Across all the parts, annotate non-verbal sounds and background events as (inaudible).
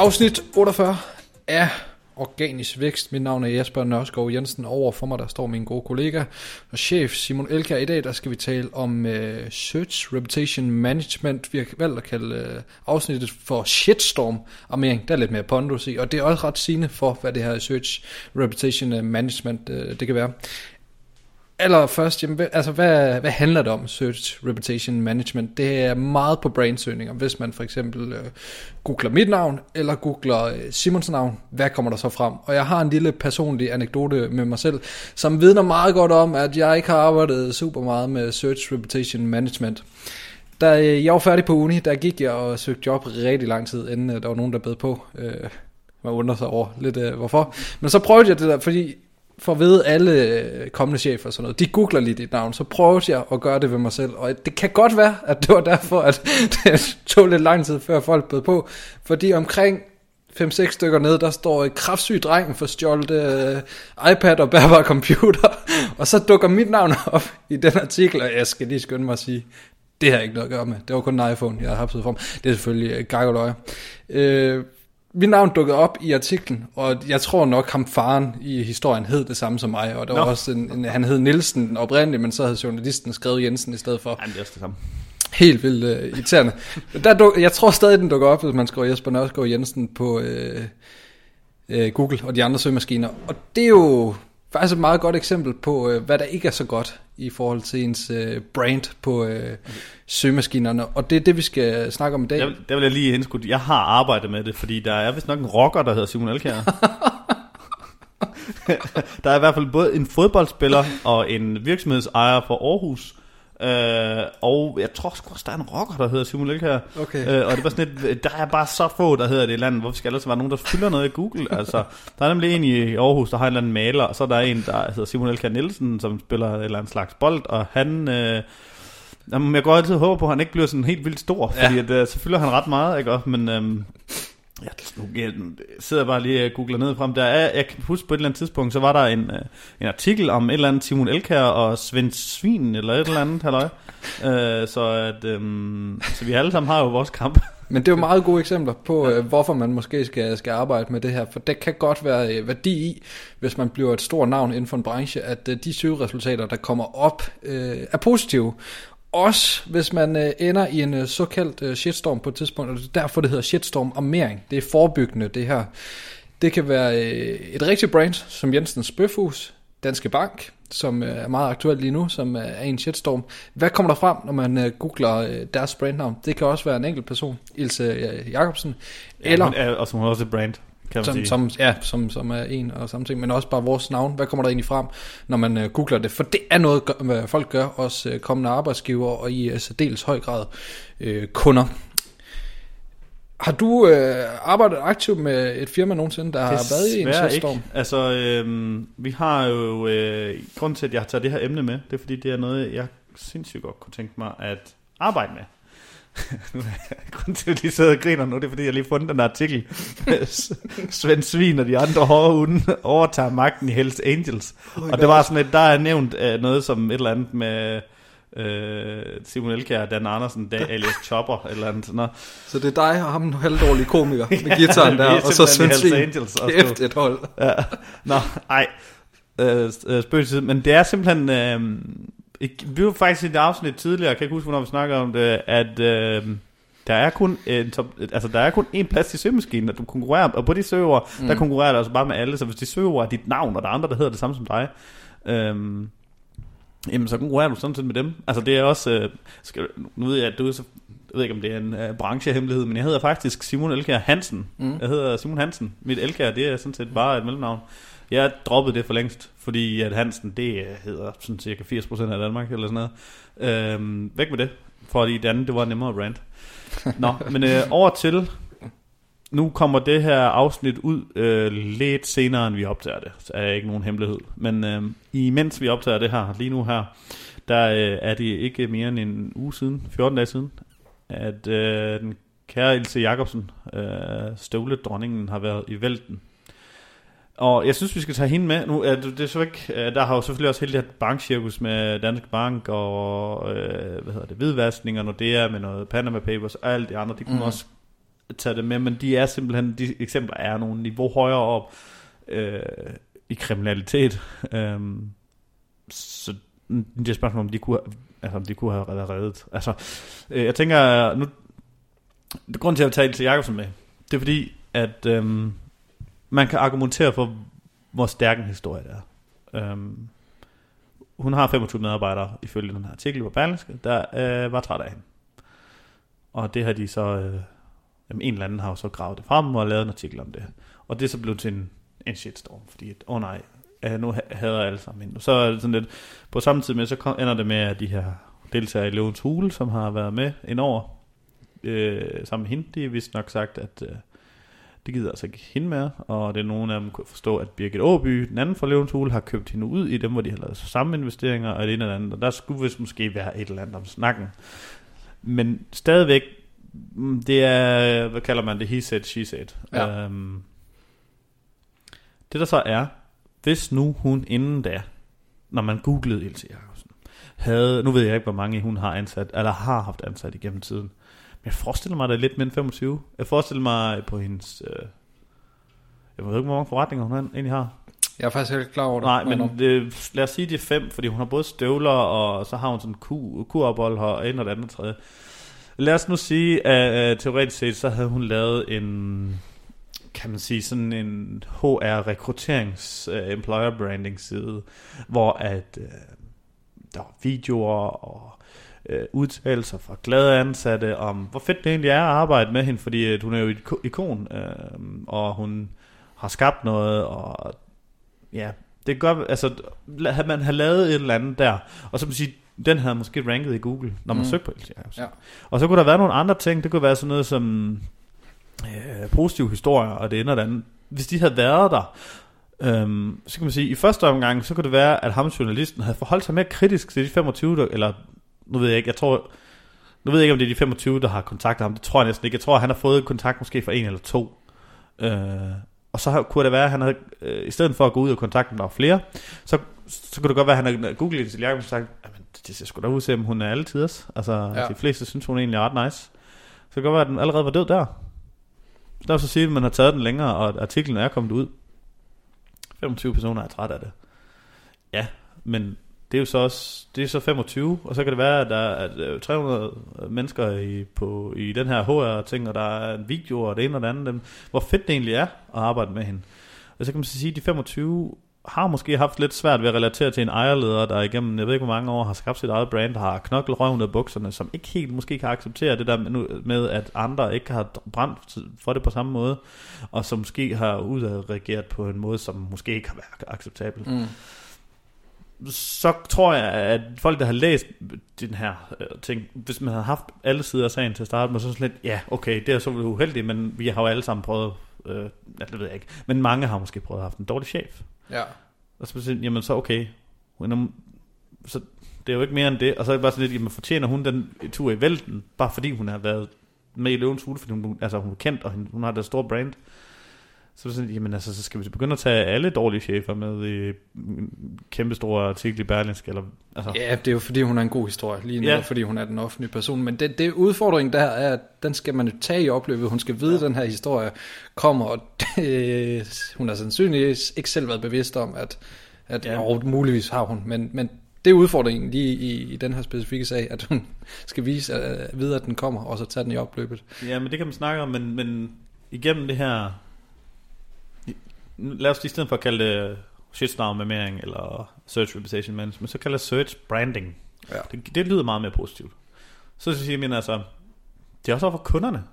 Afsnit 48 af Organisk Vækst. Mit navn er Jesper Nørskov Jensen. Over for mig der står min gode kollega og chef Simon Elker. I dag der skal vi tale om uh, Search Reputation Management. Vi har valgt at kalde uh, afsnittet for Shitstorm armering. Der er lidt mere pondus i, og det er også ret sigende for, hvad det her Search Reputation øh, Management uh, det kan være allerførst, jamen, altså, hvad, hvad handler det om, Search Reputation Management? Det er meget på brainsøgninger. Hvis man for eksempel øh, googler mit navn, eller googler øh, Simons navn, hvad kommer der så frem? Og jeg har en lille personlig anekdote med mig selv, som vidner meget godt om, at jeg ikke har arbejdet super meget med Search Reputation Management. Da øh, jeg var færdig på uni, der gik jeg og søgte job rigtig lang tid, inden øh, der var nogen, der bed på. Øh, man undrer sig over lidt, øh, hvorfor. Men så prøvede jeg det der, fordi for ved alle øh, kommende chefer og sådan noget, de googler lige dit navn, så prøver jeg at gøre det ved mig selv. Og det kan godt være, at det var derfor, at (laughs) det tog lidt lang tid, før folk bød på. Fordi omkring 5-6 stykker ned, der står et kraftsyg dreng for stjålet uh, øh, iPad og bærbar computer. (laughs) og så dukker mit navn op i den artikel, og jeg skal lige skynde mig at sige, det har ikke noget at gøre med. Det var kun en iPhone, jeg har haft for Det er selvfølgelig uh, gakkeløje. Uh, mit navn dukkede op i artiklen, og jeg tror nok ham faren i historien hed det samme som mig, og der no. var også en, en, han hed Nielsen oprindeligt, men så havde journalisten skrevet Jensen i stedet for. Jamen, det er også det samme. Helt vildt uh, irriterende. Der duk, jeg tror stadig, den dukker op, hvis man skriver Jesper Nørskov Jensen på uh, uh, Google og de andre søgemaskiner. Og det er jo faktisk et meget godt eksempel på, uh, hvad der ikke er så godt i forhold til ens uh, brand på uh, søgemaskinerne. Og det er det, vi skal snakke om i dag. Der, der vil jeg lige indskudt. Jeg har arbejdet med det, fordi der er vist nok en rocker, der hedder Simon Elkjær. (laughs) der er i hvert fald både en fodboldspiller og en virksomhedsejer for Aarhus, Uh, og jeg tror sgu også, der er en rocker, der hedder Simon Elkjær. Okay. Uh, og det var sådan et, der er bare så få, der hedder det i landet. Hvorfor skal der være nogen, der fylder noget i Google? (laughs) Altså, der er nemlig en i Aarhus, der har en eller anden maler, og så er der en, der hedder Simon Elkjær Nielsen, som spiller et eller andet slags bold, og han... Uh, Jamen, jeg går altid håber på, at han ikke bliver sådan helt vildt stor, fordi ja. at, uh, så fylder han ret meget, ikke? Men um, jeg, jeg sidder bare lige og googler ned frem. Der er, jeg kan huske på et eller andet tidspunkt, så var der en, øh, en artikel om et eller andet Simon Elkær og Svend Svin, eller et eller andet, halløj. Uh, så, at, um, så vi alle sammen har jo vores kamp. Men det er jo meget gode eksempler på, ja. hvorfor man måske skal, skal arbejde med det her. For det kan godt være værdi i, hvis man bliver et stort navn inden for en branche, at de søgeresultater, der kommer op, øh, er positive. Også hvis man øh, ender i en øh, såkaldt øh, shitstorm på et tidspunkt, og det er derfor det hedder shitstorm armering. Det er forebyggende det her. Det kan være øh, et rigtigt brand, som Jensens Bøfhus, Danske Bank, som øh, er meget aktuelt lige nu, som øh, er en shitstorm. Hvad kommer der frem, når man øh, googler øh, deres brandnavn? Det kan også være en enkelt person, Ilse øh, Jacobsen. Ja, eller, hun er, og som hun også et brand kan man som, sige. Som, ja, som, som er en og samme ting, men også bare vores navn. Hvad kommer der egentlig frem, når man uh, googler det? For det er noget, hvad folk gør, også uh, kommende arbejdsgiver og i uh, særdeles høj grad uh, kunder. Har du uh, arbejdet aktivt med et firma nogensinde, der har været i en shitstorm? ikke. Altså, øh, vi har jo... Øh, grunden til, at jeg har taget det her emne med, det er fordi, det er noget, jeg sindssygt godt kunne tænke mig at arbejde med. (laughs) Grunden til, at de sidder og griner nu, det er, fordi jeg lige fundet den artikel. (laughs) Svend Svin og de andre hårde hunde overtager magten i Hells Angels. Oh og det var sådan et, der er nævnt uh, noget som et eller andet med... Uh, Simon Elkjær Dan Andersen, da (laughs) alias Chopper, eller andet sådan noget. Så det er dig og ham, en halvdårlig komiker med gitaren der, og så Svend Svin. Angels Kæft et hold. ja. Nå, ej. Uh, spøgelset, men det er simpelthen... Uh, vi var faktisk i et afsnit tidligere, jeg kan ikke huske, hvornår vi snakker om det, at øh, der er kun en top, altså der er kun en plads til søgemaskinen, og du konkurrerer, og på de søger, mm. der konkurrerer du altså bare med alle, så hvis de søger dit navn, og der er andre, der hedder det samme som dig, øh, jamen så konkurrerer du sådan set med dem. Altså det er også, øh, skal, nu ved jeg, at du så, jeg ved ikke om det er en uh, branchehemmelighed, men jeg hedder faktisk Simon Elkær Hansen. Mm. Jeg hedder Simon Hansen. Mit Elkær, det er sådan set bare et mellemnavn. Jeg droppede det for længst, fordi at Hansen, det hedder sådan cirka 80% af Danmark, eller sådan noget. Øhm, væk med det, fordi det andet, det var nemmere at rant. Nå, (laughs) men øh, over til, nu kommer det her afsnit ud øh, lidt senere, end vi optager det. Så er ikke nogen hemmelighed. Men øh, imens vi optager det her, lige nu her, der øh, er det ikke mere end en uge siden, 14 dage siden, at øh, den kære Ilse Jacobsen, øh, støvledronningen, har været i vælten og jeg synes, vi skal tage hende med. Nu, er det, er så ikke, der har jo selvfølgelig også hele det her bankcirkus med Danske Bank og øh, hvad hedder det, hvidvaskning og Nordea med noget Panama Papers og alt det andre. De kunne mm. også tage det med, men de er simpelthen, de eksempler er nogle niveau højere op øh, i kriminalitet. Øh, så det er spørgsmål, om de kunne, altså, om de kunne have været reddet. Altså, øh, jeg tænker, nu, det grund til, at jeg tager til Jakobsen med, det er fordi, at øhm, man kan argumentere for, hvor stærk en historie det er. Øhm, hun har 25 medarbejdere, ifølge den her artikel på Berlingske, der øh, var træt af hende. Og det har de så, øh, jamen en eller anden har jo så gravet det frem og lavet en artikel om det. Og det er så blevet til en, en shitstorm, fordi, åh oh nej, øh, nu hader jeg alle sammen hende. Så er det sådan lidt, på samme tid med, så kom, ender det med, at de her deltagere i Løvens Hule, som har været med indover, øh, sammen med hende, de har vist nok sagt, at øh, det gider altså ikke hende med, og det er nogen af dem kunne forstå, at Birgit Åby, den anden fra Løvens Hule, har købt hende ud i dem, hvor de har lavet samme investeringer, og det ene eller andet, og der skulle vist måske være et eller andet om snakken. Men stadigvæk, mm, det er, hvad kalder man det, he said, she said. Ja. Øhm, det der så er, hvis nu hun inden da, når man googlede Ilse Jacobsen, havde, nu ved jeg ikke, hvor mange hun har ansat, eller har haft ansat igennem tiden, jeg forestiller mig, at det er lidt mindre 25. Jeg forestiller mig på hendes, øh, jeg ved ikke, hvor mange forretninger hun egentlig har. Jeg er faktisk ikke klar over det. Nej, men det, lad os sige, det er fem, fordi hun har både støvler, og så har hun sådan en kurophold her, og en og det andet tredje. Lad os nu sige, at uh, teoretisk set, så havde hun lavet en kan man sige, sådan en HR rekrutterings uh, employer branding side, hvor at uh, der var videoer og uh, udtalelser fra glade ansatte om, hvor fedt det egentlig er at arbejde med hende, fordi at hun er jo et ikon, uh, og hun har skabt noget, og ja, det gør, altså, man har lavet et eller andet der, og så man sige, den havde måske ranket i Google, når man mm. søgte på LTI. Ja. Og så kunne der være nogle andre ting, det kunne være sådan noget som øh, positive historier, og det ene og det andet. Hvis de havde været der, øhm, så kan man sige, i første omgang, så kunne det være, at ham journalisten havde forholdt sig mere kritisk til de 25, der, eller nu ved jeg ikke, jeg tror, nu ved jeg ikke, om det er de 25, der har kontaktet ham, det tror jeg næsten ikke. Jeg tror, han har fået kontakt måske fra en eller to. Øh, og så kunne det være, at han havde, øh, i stedet for at gå ud og kontakte var flere, så, så kunne det godt være, at han havde googlet til Jacob og sagt, det ser sgu da ud til, hun er alle tiders. Altså, ja. de fleste synes, hun er egentlig ret nice. Så det kan godt være, at den allerede var død der. Så der er så sige, at man har taget den længere, og artiklen er kommet ud. 25 personer er træt af det. Ja, men det er jo så også, det er så 25, og så kan det være, at der er 300 øh, øh, mennesker i, på, i den her HR-ting, og der er en video og det ene og det andet. Hvor fedt det egentlig er at arbejde med hende. Og så kan man så sige, at de 25 har måske haft lidt svært ved at relatere til en ejerleder, der igennem, jeg ved ikke hvor mange år, har skabt sit eget brand, har knoklet røven af bukserne, som ikke helt måske kan acceptere det der med, at andre ikke har brændt for det på samme måde, og som måske har udadreageret på en måde, som måske ikke har været acceptabel. Mm. Så tror jeg, at folk, der har læst den her øh, ting, hvis man har haft alle sider af sagen til at starte med, så sådan lidt, ja, okay, det er så uheldigt, men vi har jo alle sammen prøvet, øh, det ved jeg ikke, men mange har måske prøvet at have haft en dårlig chef. Ja. Og så siger jamen så okay. Så det er jo ikke mere end det. Og så er det bare sådan lidt, jamen fortjener hun den tur i vælten, bare fordi hun har været med i Løvens Hule, fordi hun, altså, hun er kendt, og hun har det store brand. Så er sådan, jamen altså, så skal vi begynde at tage alle dårlige chefer med i kæmpe store artikel i Berlingske, eller, altså. Ja, det er jo fordi, hun er en god historie, lige nu, ja. fordi hun er den offentlige person. Men det, det udfordring der er, at den skal man tage i opløbet. Hun skal vide, ja. at den her historie kommer, og det, hun har sandsynligvis ikke selv været bevidst om, at, at ja. og muligvis har hun, men, men det er udfordringen lige i, i den her specifikke sag, at hun skal vise at, at vide, at den kommer, og så tage den i opløbet. Ja, men det kan man snakke om, men, men igennem det her lad os i stedet for at kalde det shitstorm memering eller search reputation management, så kalder det search branding. Ja. Det, det lyder meget mere positivt. Så siger jeg, altså, det er også over for kunderne.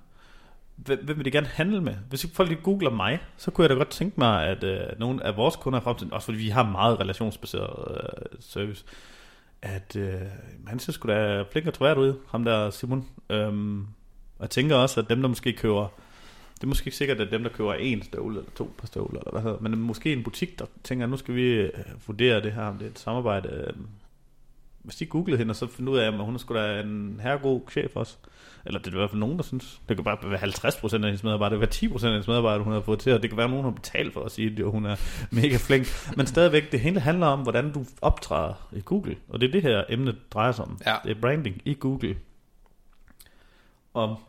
Hvem, hvem vil de gerne handle med? Hvis folk lige googler mig, så kunne jeg da godt tænke mig, at øh, nogle af vores kunder i fremtiden, også fordi vi har meget relationsbaseret øh, service, at øh, han ser sgu da flink og troværdig ud, ham der Simon. Øhm, og jeg tænker også, at dem, der måske køber det er måske ikke sikkert, at dem, der køber en støvle eller to par støvler, eller hvad hedder, men måske en butik, der tænker, nu skal vi øh, vurdere det her, om det er et samarbejde. Øh, hvis de googlede hende, og så finder ud af, at hun er sgu da en herregod chef også. Eller det er i hvert fald nogen, der synes. Det kan bare være 50% af hendes medarbejdere, det kan være 10% af hendes medarbejdere, hun har fået til, og det kan være, nogen har betalt for at sige, at hun er mega flink. Men stadigvæk, det hele handler om, hvordan du optræder i Google. Og det er det her emne drejer sig om. Ja. Det er branding i Google. Og,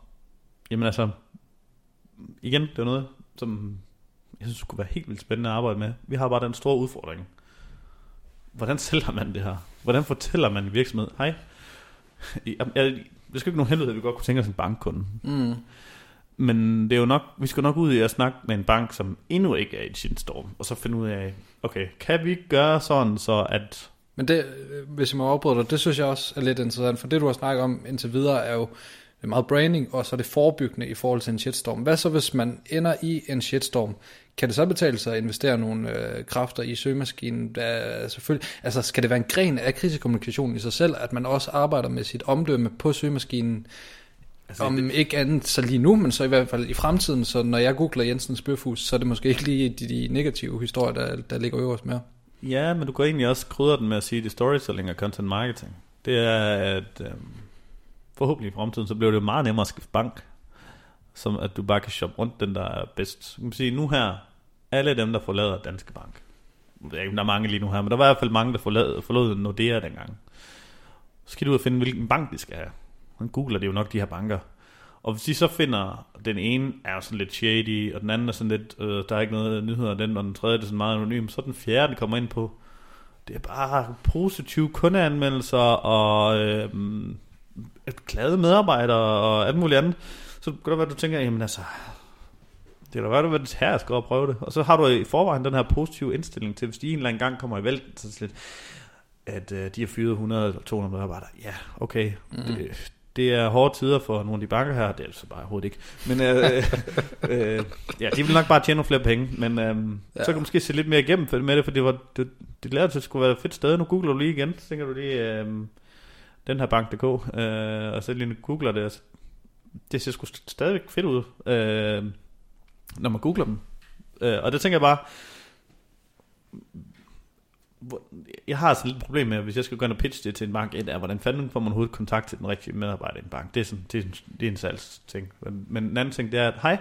jamen altså, igen, det er noget, som jeg synes kunne være helt vildt spændende at arbejde med. Vi har bare den store udfordring. Hvordan sælger man det her? Hvordan fortæller man en virksomhed, hej, jeg, jeg, det skal ikke nogen hemmelighed, at vi godt kunne tænke os en bankkunde. Mm. Men det er jo nok, vi skal nok ud i at snakke med en bank, som endnu ikke er i shitstorm, og så finde ud af, okay, kan vi gøre sådan, så at... Men det, øh, hvis jeg må afbryde dig, det synes jeg også er lidt interessant, for det du har snakket om indtil videre er jo det er meget branding, og så er det forebyggende i forhold til en shitstorm. Hvad så hvis man ender i en shitstorm? Kan det så betale sig at investere nogle øh, kræfter i søgemaskinen? Der, selvfølgelig, altså skal det være en gren af krisekommunikation i sig selv, at man også arbejder med sit omdømme på søgemaskinen, Altså, Om det... ikke andet så lige nu, men så i hvert fald i fremtiden, så når jeg googler Jensens Bøfhus, så er det måske ikke lige de, de negative historier, der, der ligger øverst med. Ja, men du kan egentlig også krydre den med at sige, at det storytelling og content marketing. Det er, at øhm, forhåbentlig i fremtiden, så bliver det jo meget nemmere at skifte bank, som at du bare kan shoppe rundt den, der er bedst. Du kan sige, nu her, alle dem, der forlader Danske Bank, jeg ved ikke, der er mange lige nu her, men der var i hvert fald mange, der forlod, forlod Nordea dengang. Så skal du ud og finde, hvilken bank de skal have. Man googler det jo nok, de her banker. Og hvis de så finder, den ene er jo sådan lidt shady, og den anden er sådan lidt, øh, der er ikke noget nyheder af den, og den tredje er sådan meget anonym, så den fjerde, den kommer ind på, det er bare positive kundeanmeldelser, og øh, glade medarbejdere, og alt muligt andet. Så kan det være, at du tænker, jamen altså, det er da være, at her jeg skal prøve det. Og så har du i forvejen den her positive indstilling til, hvis de en eller anden gang kommer i vælten, så lidt, at øh, de har fyret 100 eller 200 medarbejdere. Ja, okay. Mm. Det, det er hårde tider for nogle af de banker her. Det er altså bare overhovedet ikke. Men øh, øh, ja, de vil nok bare tjene nogle flere penge. Men øh, ja. så kan du måske se lidt mere igennem med det, for det, var, det, det lærte til at skulle være et fedt sted. Nu googler du lige igen, så tænker du lige, øh, den her bank.dk, øh, og så lige googler det. Altså, det ser sgu stadigvæk fedt ud, øh, når man googler dem. Øh, og det tænker jeg bare, jeg har altså lidt et problem med, hvis jeg skal gå ind og pitche det til en bank, et er, hvordan fanden får man overhovedet kontakt til den rigtige medarbejder i en bank. Det er, sådan, det er, det er en salgs ting. Men, men en anden ting, det er, at hej,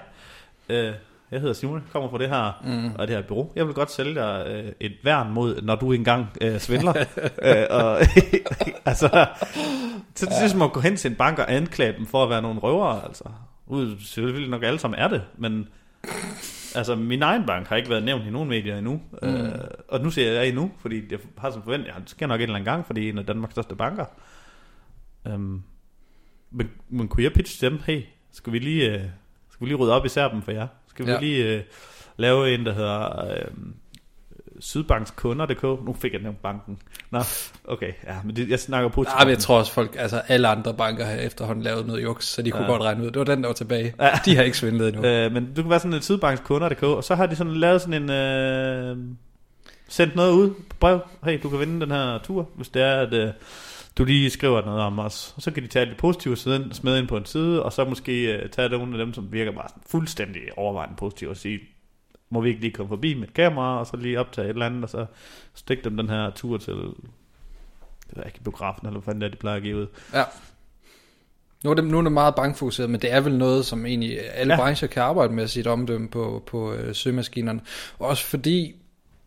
øh, jeg hedder Simon, kommer fra det her, mm. og det her bureau. Jeg vil godt sælge dig øh, et værn mod, når du engang øh, svindler. (laughs) øh, og, (laughs) altså, så det er ligesom at gå hen til en bank og anklage dem for at være nogle røvere, altså. Ud, selvfølgelig nok alle sammen er det, men altså min egen bank har ikke været nævnt i nogen medier endnu. Mm. Øh, og nu siger jeg endnu, fordi jeg har som forventet, at det sker nok en eller anden gang, fordi det er en af Danmarks største banker. Um, men, men kunne jeg pitche dem, hey, skal vi lige, uh, skal vi lige rydde op i serben for jer? Skal vi ja. lige uh, lave en, der hedder uh, sydbankskunder.dk. Nu fik jeg nævnt banken. Nå, okay, ja, men det, jeg snakker på. Nej, men jeg tror også folk, altså alle andre banker har efterhånden lavet noget juks, så de kunne ja. godt regne ud. Det var den, der var tilbage. Ja. De har ikke svindlet endnu. Øh, men du kan være sådan en sydbankskunder.dk, og så har de sådan lavet sådan en... Øh, sendt noget ud på brev. Hey, du kan vinde den her tur, hvis det er, at... Øh, du lige skriver noget om os, og så kan de tage det positive side, smide ind på en side, og så måske uh, tage nogle af dem, som virker bare sådan fuldstændig overvejende positive, og sige, må vi ikke lige komme forbi med et kamera, og så lige optage et eller andet, og så stikke dem den her tur til, det er ikke biografen, eller hvad fanden det er, de plejer at give ud. Ja. Nu er, det, nu er det meget bankfokuseret, men det er vel noget, som egentlig alle ja. brancher kan arbejde med sit omdømme på, på øh, søgemaskinerne. Også fordi,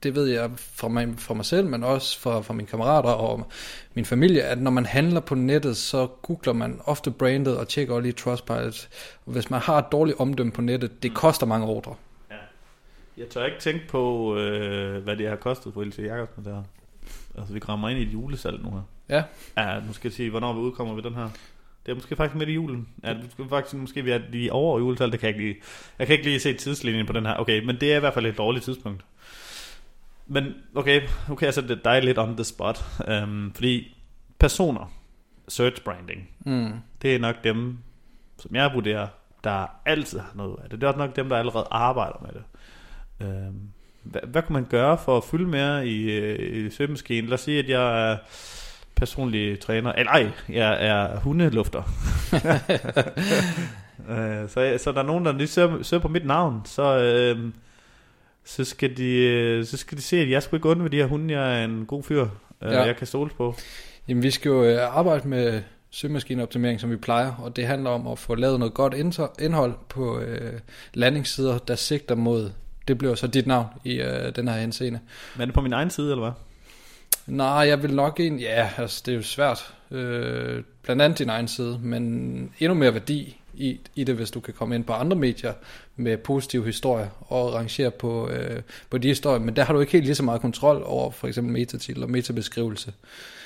det ved jeg fra mig, fra mig selv, men også fra, fra mine kammerater og min familie, at når man handler på nettet, så googler man ofte brandet og tjekker også lige Trustpilot. Og hvis man har et dårligt omdømme på nettet, det koster mange ordre. Jeg tør ikke tænke på, øh, hvad det har kostet for Else Jacobsen der. Altså, vi kommer ind i et julesalg nu her. Ja. Ja, nu skal jeg sige, hvornår vi udkommer ved den her. Det er måske faktisk midt i julen. Ja, det er faktisk måske vi er lige over julesalg. Det kan jeg ikke lige. Jeg kan ikke lige se tidslinjen på den her. Okay, men det er i hvert fald et dårligt tidspunkt. Men okay, nu kan jeg sætte dig lidt on the spot. Um, fordi personer, search branding, mm. det er nok dem, som jeg vurderer, der altid har noget af det. Det er også nok dem, der allerede arbejder med det. Øh, hvad, hvad kan man gøre for at fylde mere i, øh, i søgemaskinen? Lad os sige, at jeg er personlig træner. Eller ej, jeg er hundelufter. (laughs) (laughs) øh, så, så der er nogen, der lige søger, søger på mit navn, så... Øh, så skal, de, øh, så skal de se, at jeg skulle ikke ved de her hunde. Jeg er en god fyr, øh, ja. jeg kan stole på. Jamen, vi skal jo øh, arbejde med søgemaskineoptimering, som vi plejer, og det handler om at få lavet noget godt indhold på øh, landingssider, der sigter mod det bliver så dit navn i øh, den her henseende. Men er det på min egen side, eller hvad? Nej, jeg vil nok ind, ja, altså det er jo svært. Øh, blandt andet din egen side, men endnu mere værdi i, i det, hvis du kan komme ind på andre medier med positive historier og rangere på, øh, på de historier. Men der har du ikke helt lige så meget kontrol over for eksempel metatitel og metabeskrivelse,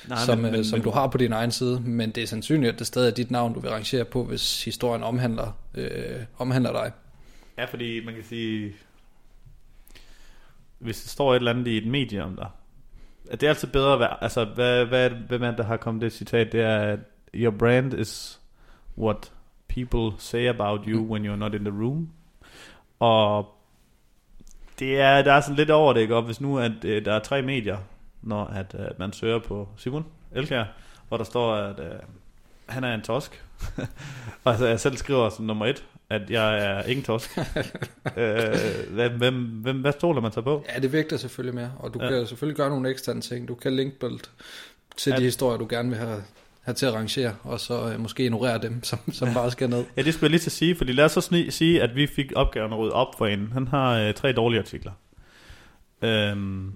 Nej, som, men, øh, men, som du har på din egen side. Men det er sandsynligt, at det stadig er dit navn, du vil rangere på, hvis historien omhandler, øh, omhandler dig. Ja, fordi man kan sige, hvis der står et eller andet i et medie om dig, at det er altid bedre at være, altså hvad, hvad, hvem er det, der har kommet det citat, det er, your brand is what people say about you mm. when you're not in the room. Og det er, der er sådan lidt over det, ikke? Og hvis nu at, øh, der er tre medier, når at, at man søger på Simon Elkær, hvor der står, at uh, han er en tosk. (laughs) og altså, jeg selv skriver som nummer et, at jeg er ingen tosk. (laughs) øh, hvem, hvem, hvad stoler man så på? Ja, det vægter selvfølgelig mere, og du ja. kan selvfølgelig gøre nogle eksterne ting. Du kan linkbuild til at, de historier, du gerne vil have, have til at rangere, og så øh, måske ignorere dem, som, som ja. bare skal ned. Ja, det skulle jeg lige til at sige, fordi lad os så sni- sige, at vi fik opgaven at rydde op for en. Han har øh, tre dårlige artikler. Øhm,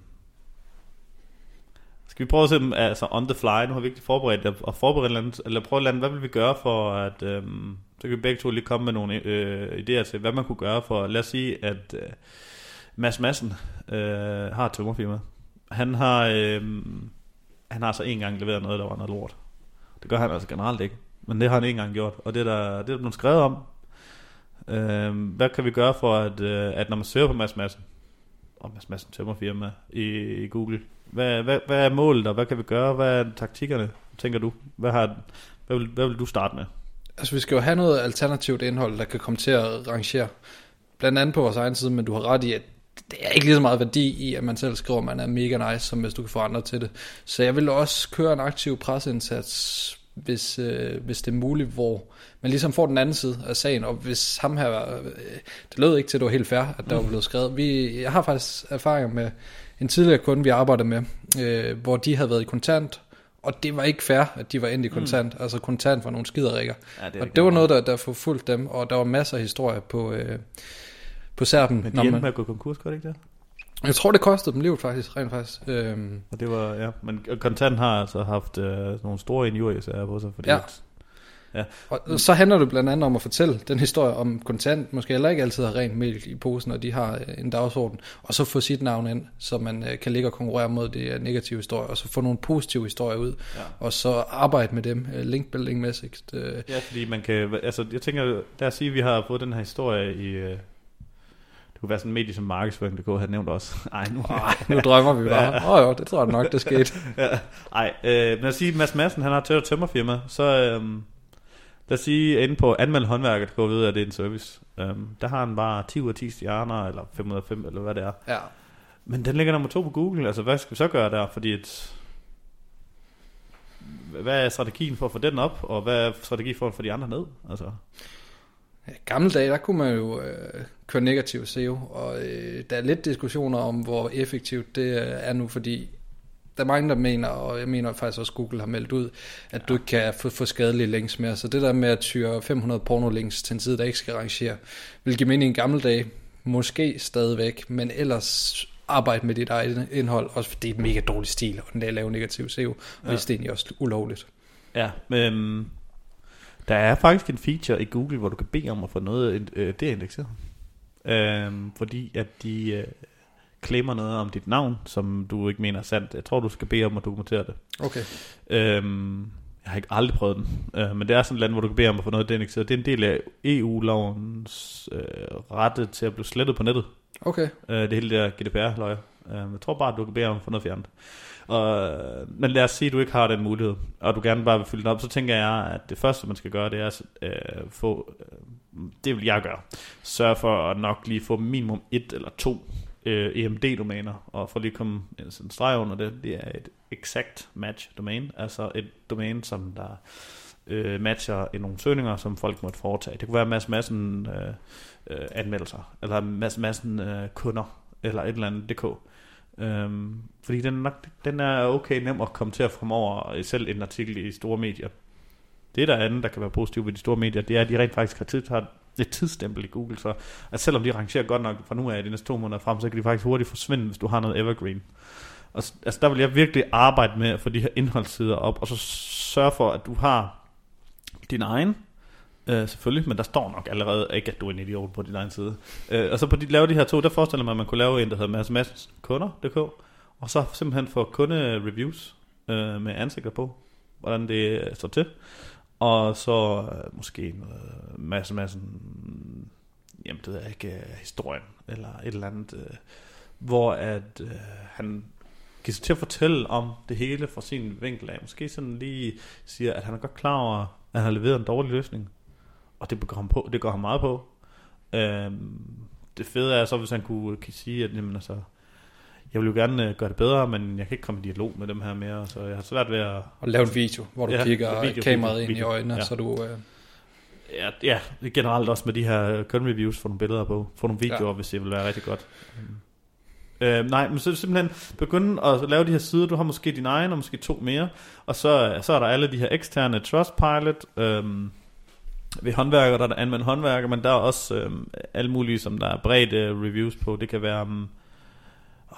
skal vi prøve at se dem altså on the fly? Nu har vi ikke forberedt at, og forberedt eller, eller prøve at hvad vil vi gøre for at... Øhm, så kan vi begge to lige komme med nogle øh, idéer til, hvad man kunne gøre for... Lad os sige, at øh, Mads Madsen øh, har et tømmerfirma. Han har, øh, han har så en gang leveret noget, der var noget lort. Det gør han altså generelt ikke. Men det har han ikke engang gjort, og det er der, det er der blevet skrevet om. Øh, hvad kan vi gøre for, at, øh, at når man søger på Mads Madsen, og Mads Madsen tømmerfirma i, i Google, hvad, hvad, hvad er målet, og hvad kan vi gøre? Hvad er taktikkerne, tænker du? Hvad, har, hvad, vil, hvad vil du starte med? Altså vi skal jo have noget alternativt indhold, der kan komme til at rangere. Blandt andet på vores egen side, men du har ret i, at det er ikke lige så meget værdi i, at man selv skriver, at man er mega nice, som hvis du kan få andre til det. Så jeg vil også køre en aktiv pressindsats, hvis, øh, hvis det er muligt, hvor man ligesom får den anden side af sagen, og hvis ham her, øh, det lød ikke til, at det var helt fair, at der var blevet skrevet. Vi, jeg har faktisk erfaring med en tidligere kunde, vi arbejdede med, øh, hvor de havde været i kontant, og det var ikke fair, at de var endt i kontant. Mm. Altså kontant var nogle skiderikker. Ja, det og det var noget, der, der forfulgte dem, og der var masser af historier på, øh, på serben. Men de endte man... med at gå konkurs, gør det ikke det? Jeg tror, det kostede dem livet faktisk, rent faktisk. Øhm. Og det var, ja, men kontant har altså haft øh, nogle store injuriesager på sig, fordi ja. Ja. Og så handler det blandt andet om at fortælle den historie om kontant, måske heller ikke altid har rent mælk i posen, og de har øh, en dagsorden, og så få sit navn ind, så man øh, kan ligge og konkurrere mod de negative historier, og så få nogle positive historier ud, ja. og så arbejde med dem, øh, linkbuilding-mæssigt. Ja, fordi man kan, altså jeg tænker, lad os sige, at vi har fået den her historie i, det kunne være sådan en medie som markedsføring.dk havde nævnt også. (laughs) Ej, nu, Ej, nu drømmer vi bare. Åh ja. oh, jo, det tror jeg nok, det skete. (laughs) ja. Ej, øh, men at sige, Mads Madsen, han har tørt tømmerfirma, så, øh, Lad os sige, inde på anmeld håndværket, gå videre, at det er en service. Um, der har han bare 10 ud af 10 stjerner, eller 5 ud af 5, eller hvad det er. Ja. Men den ligger nummer to på Google, altså hvad skal vi så gøre der? Fordi et, hvad er strategien for at få den op, og hvad er strategien for at få de andre ned? Altså. Ja, gamle dage, der kunne man jo øh, køre negativ SEO, og øh, der er lidt diskussioner om, hvor effektivt det øh, er nu, fordi der er mange, der mener, og jeg mener faktisk også, Google har meldt ud, at ja. du ikke kan få, få skadelige links mere. Så det der med at tyre 500 porno-links til en side, der ikke skal rangere, vil give mening i en gammel dag, måske stadigvæk, men ellers arbejde med dit eget indhold, også fordi det er et mega dårlig stil, og den der lave negativ SEO, og ja. det er egentlig også ulovligt. Ja, men øhm, der er faktisk en feature i Google, hvor du kan bede om at få noget øh, det indekseret. Øhm, fordi at de øh, claimer noget om dit navn, som du ikke mener er sandt. Jeg tror, du skal bede om at dokumentere det. Okay. Øhm, jeg har ikke aldrig prøvet den, øh, men det er sådan et land, hvor du kan bede om at få noget indekseret. Det er en del af EU-lovens øh, rette til at blive slettet på nettet. Okay. Øh, det hele der GDPR-løjer. Øh, jeg tror bare, at du kan bede om at få noget fjernet. Og, men lad os sige, at du ikke har den mulighed, og du gerne bare vil fylde den op, så tænker jeg, at det første, man skal gøre, det er at øh, få, øh, det vil jeg gøre, sørge for at nok lige få minimum et eller to øh, EMD-domæner, og for lige at komme en streg under det, det er et exact match domæne, altså et domæne, som der øh, matcher i nogle søgninger, som folk måtte foretage. Det kunne være masse massen øh, øh, anmeldelser, eller masse massen øh, kunder, eller et eller andet dk. Øhm, fordi den er, nok, den er okay nem at komme til at fremover øh, selv en artikel i store medier. Det der andet, der kan være positivt ved de store medier, det er, at de rent faktisk har, tid, har et tidsstempel i Google, så at selvom de rangerer godt nok fra nu af de næste to måneder frem, så kan de faktisk hurtigt forsvinde, hvis du har noget evergreen. Og, altså der vil jeg virkelig arbejde med at få de her indholdssider op, og så sørge for, at du har din egen Øh, selvfølgelig, men der står nok allerede ikke, at du er en idiot på din egen side. Øh, og så på de, lave de her to, der forestiller man, at man kunne lave en, der hedder Mads Mads Kunder.dk, og så simpelthen få kunde-reviews øh, med ansigter på, hvordan det øh, står til. Og så øh, måske øh, noget masse, masse, jamen det ved jeg ikke, øh, historien, eller et eller andet, øh, hvor at øh, han giver sig til at fortælle om det hele fra sin vinkel af. Måske sådan lige siger, at han er godt klar over, at han har leveret en dårlig løsning, og det går ham, på, det går ham meget på. Øhm, det fede er så, hvis han kunne, kunne sige, at jamen, altså, jeg vil jo gerne øh, gøre det bedre, men jeg kan ikke komme i dialog med dem her mere, så jeg har svært ved at... Og lave en video, hvor du Ja, kigger video, kameraet video, ind i video, øjnene, ja. så du... Øh, Ja, ja, er generelt også med de her kun-reviews, få nogle billeder på, få nogle videoer, ja. Ja. hvis det vil være rigtig godt. Øh, nej, men så simpelthen begynde at lave de her sider, du har måske din egen, og måske to mere, og så, så er der alle de her eksterne Trustpilot, øhm, ved håndværker, der er der anvendt håndværker, men der er også øhm, alle mulige, som der er bredt øh, reviews på, det kan være, um,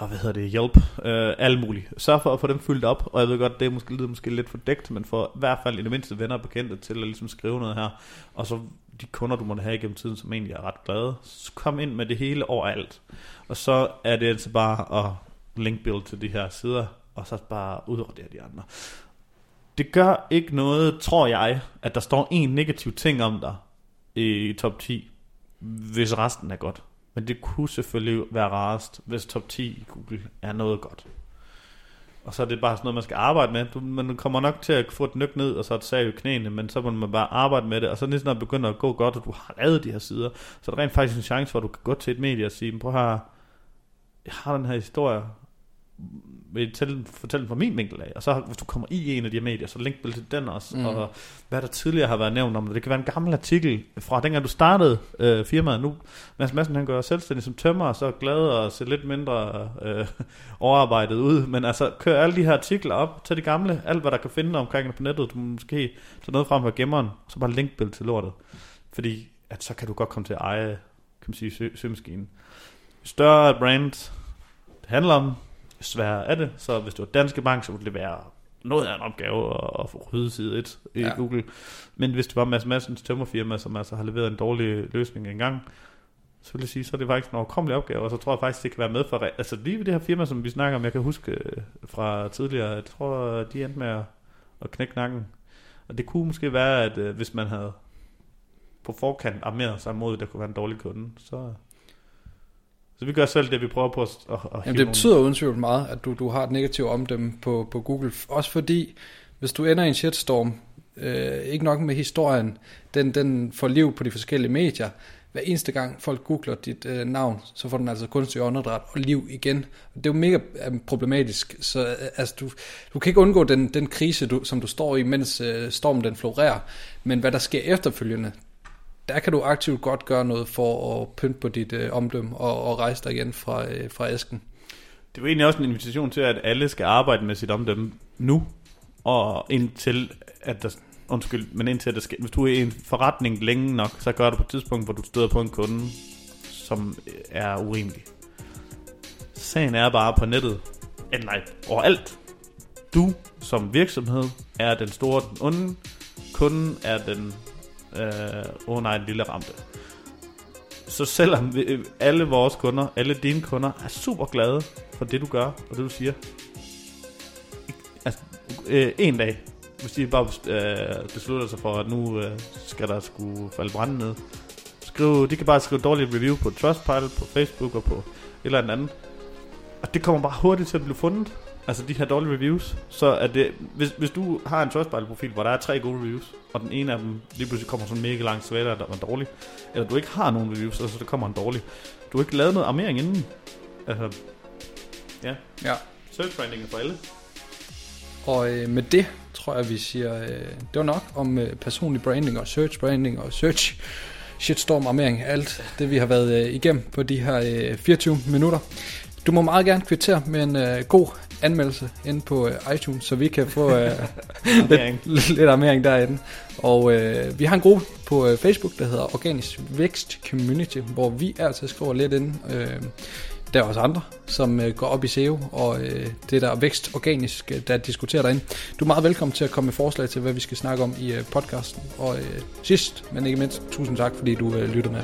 hvad hedder det, hjælp, øh, alle mulige. Sørg for at få dem fyldt op, og jeg ved godt, det er måske, lyder måske lidt fordækt, men for i hvert fald i det mindste venner og bekendte til at ligesom skrive noget her, og så de kunder, du måtte have igennem tiden, som egentlig er ret glade, så kom ind med det hele overalt. Og så er det altså bare at linkbuild til de her sider, og så bare udradere de andre. Det gør ikke noget, tror jeg, at der står en negativ ting om dig i top 10, hvis resten er godt. Men det kunne selvfølgelig være rarest, hvis top 10 i Google er noget godt. Og så er det bare sådan noget, man skal arbejde med. Du, man kommer nok til at få et nyk ned, og så et sag i knæene, men så må man bare arbejde med det. Og så lige når det begynder at gå godt, og du har lavet de her sider, så er der rent faktisk en chance for, at du kan gå til et medie og sige, prøv her, jeg har den her historie, vil tælle, fortælle fra min vinkel af, og så hvis du kommer i en af de her medier, så link til den også, mm. Og hvad der tidligere har været nævnt om det. Det kan være en gammel artikel fra dengang du startede øh, firmaet. Nu, Mads Madsen han gør selvstændig som tømmer, og så glad og ser lidt mindre øh, (laughs) overarbejdet ud, men altså kør alle de her artikler op, tag de gamle, alt hvad der kan finde omkring det på nettet, du må måske tage noget frem fra gemmeren, så bare linkbild til lortet. Fordi at så kan du godt komme til at eje, kan man sige, sø- søgemaskinen. Større brand det handler om, sværere er det. Så hvis du er Danske Bank, så ville det være noget af en opgave at, at få ryddet side 1 i ja. Google. Men hvis det var Mads Madsens tømmerfirma, som altså har leveret en dårlig løsning engang, så vil jeg sige, så er det faktisk en overkommelig opgave, og så tror jeg faktisk, det kan være med for... Altså lige ved det her firma, som vi snakker om, jeg kan huske øh, fra tidligere, jeg tror, de endte med at, at knække nakken. Og det kunne måske være, at øh, hvis man havde på forkant armeret sig mod, at der kunne være en dårlig kunde, så... Så vi gør selv det, vi prøver på at, at, Jamen, det betyder uden tvivl meget, at du, du har et negativt omdømme på, på Google. Også fordi, hvis du ender i en shitstorm, øh, ikke nok med historien, den, den får liv på de forskellige medier. Hver eneste gang folk googler dit øh, navn, så får den altså kunstig åndedræt og liv igen. Det er jo mega øh, problematisk, så øh, altså, du, du kan ikke undgå den, den krise, du, som du står i, mens øh, stormen den florerer. Men hvad der sker efterfølgende, der kan du aktivt godt gøre noget for at pynte på dit øh, omdømme og, og rejse dig igen fra, øh, fra æsken. Det er jo egentlig også en invitation til, at alle skal arbejde med sit omdømme nu, og indtil at der, undskyld, men indtil at der skal, hvis du er i en forretning længe nok, så gør det på et tidspunkt, hvor du støder på en kunde, som øh, er urimelig. Sagen er bare på nettet, eller nej, overalt. Du som virksomhed er den store, den onde, kunden er den, øh, oh nej, en lille ramte. Så selvom vi, alle vores kunder, alle dine kunder, er super glade for det, du gør, og det, du siger. Altså, øh, en dag, hvis de bare øh, beslutter sig for, at nu øh, skal der skulle falde branden ned. skrive, de kan bare skrive dårlige review på Trustpilot, på Facebook og på et eller andet. Og det kommer bare hurtigt til at blive fundet. Altså de her dårlige reviews. Så er det, hvis, hvis du har en Trustpilot-profil, hvor der er tre gode reviews, og den ene af dem lige pludselig kommer sådan mega langt svætter, der er dårlig, eller du ikke har nogen reviews, og så der kommer en dårlig. Du har ikke lavet noget armering inden. Altså, ja. Ja. Search branding er for alle. Og øh, med det tror jeg, vi siger, øh, det var nok om øh, personlig branding og search branding og search shitstorm armering, alt det vi har været øh, igennem på de her øh, 24 minutter. Du må meget gerne kvittere med en øh, god anmeldelse inde på øh, iTunes, så vi kan få øh, (laughs) lidt, lidt armering derinde. Og øh, vi har en gruppe på øh, Facebook, der hedder Organisk Vækst Community, hvor vi altid skriver lidt ind. Øh, der er også andre, som øh, går op i SEO, og øh, det der vækst organisk, øh, der diskuterer derinde. Du er meget velkommen til at komme med forslag til, hvad vi skal snakke om i øh, podcasten. Og øh, sidst, men ikke mindst, tusind tak, fordi du øh, lyttede med.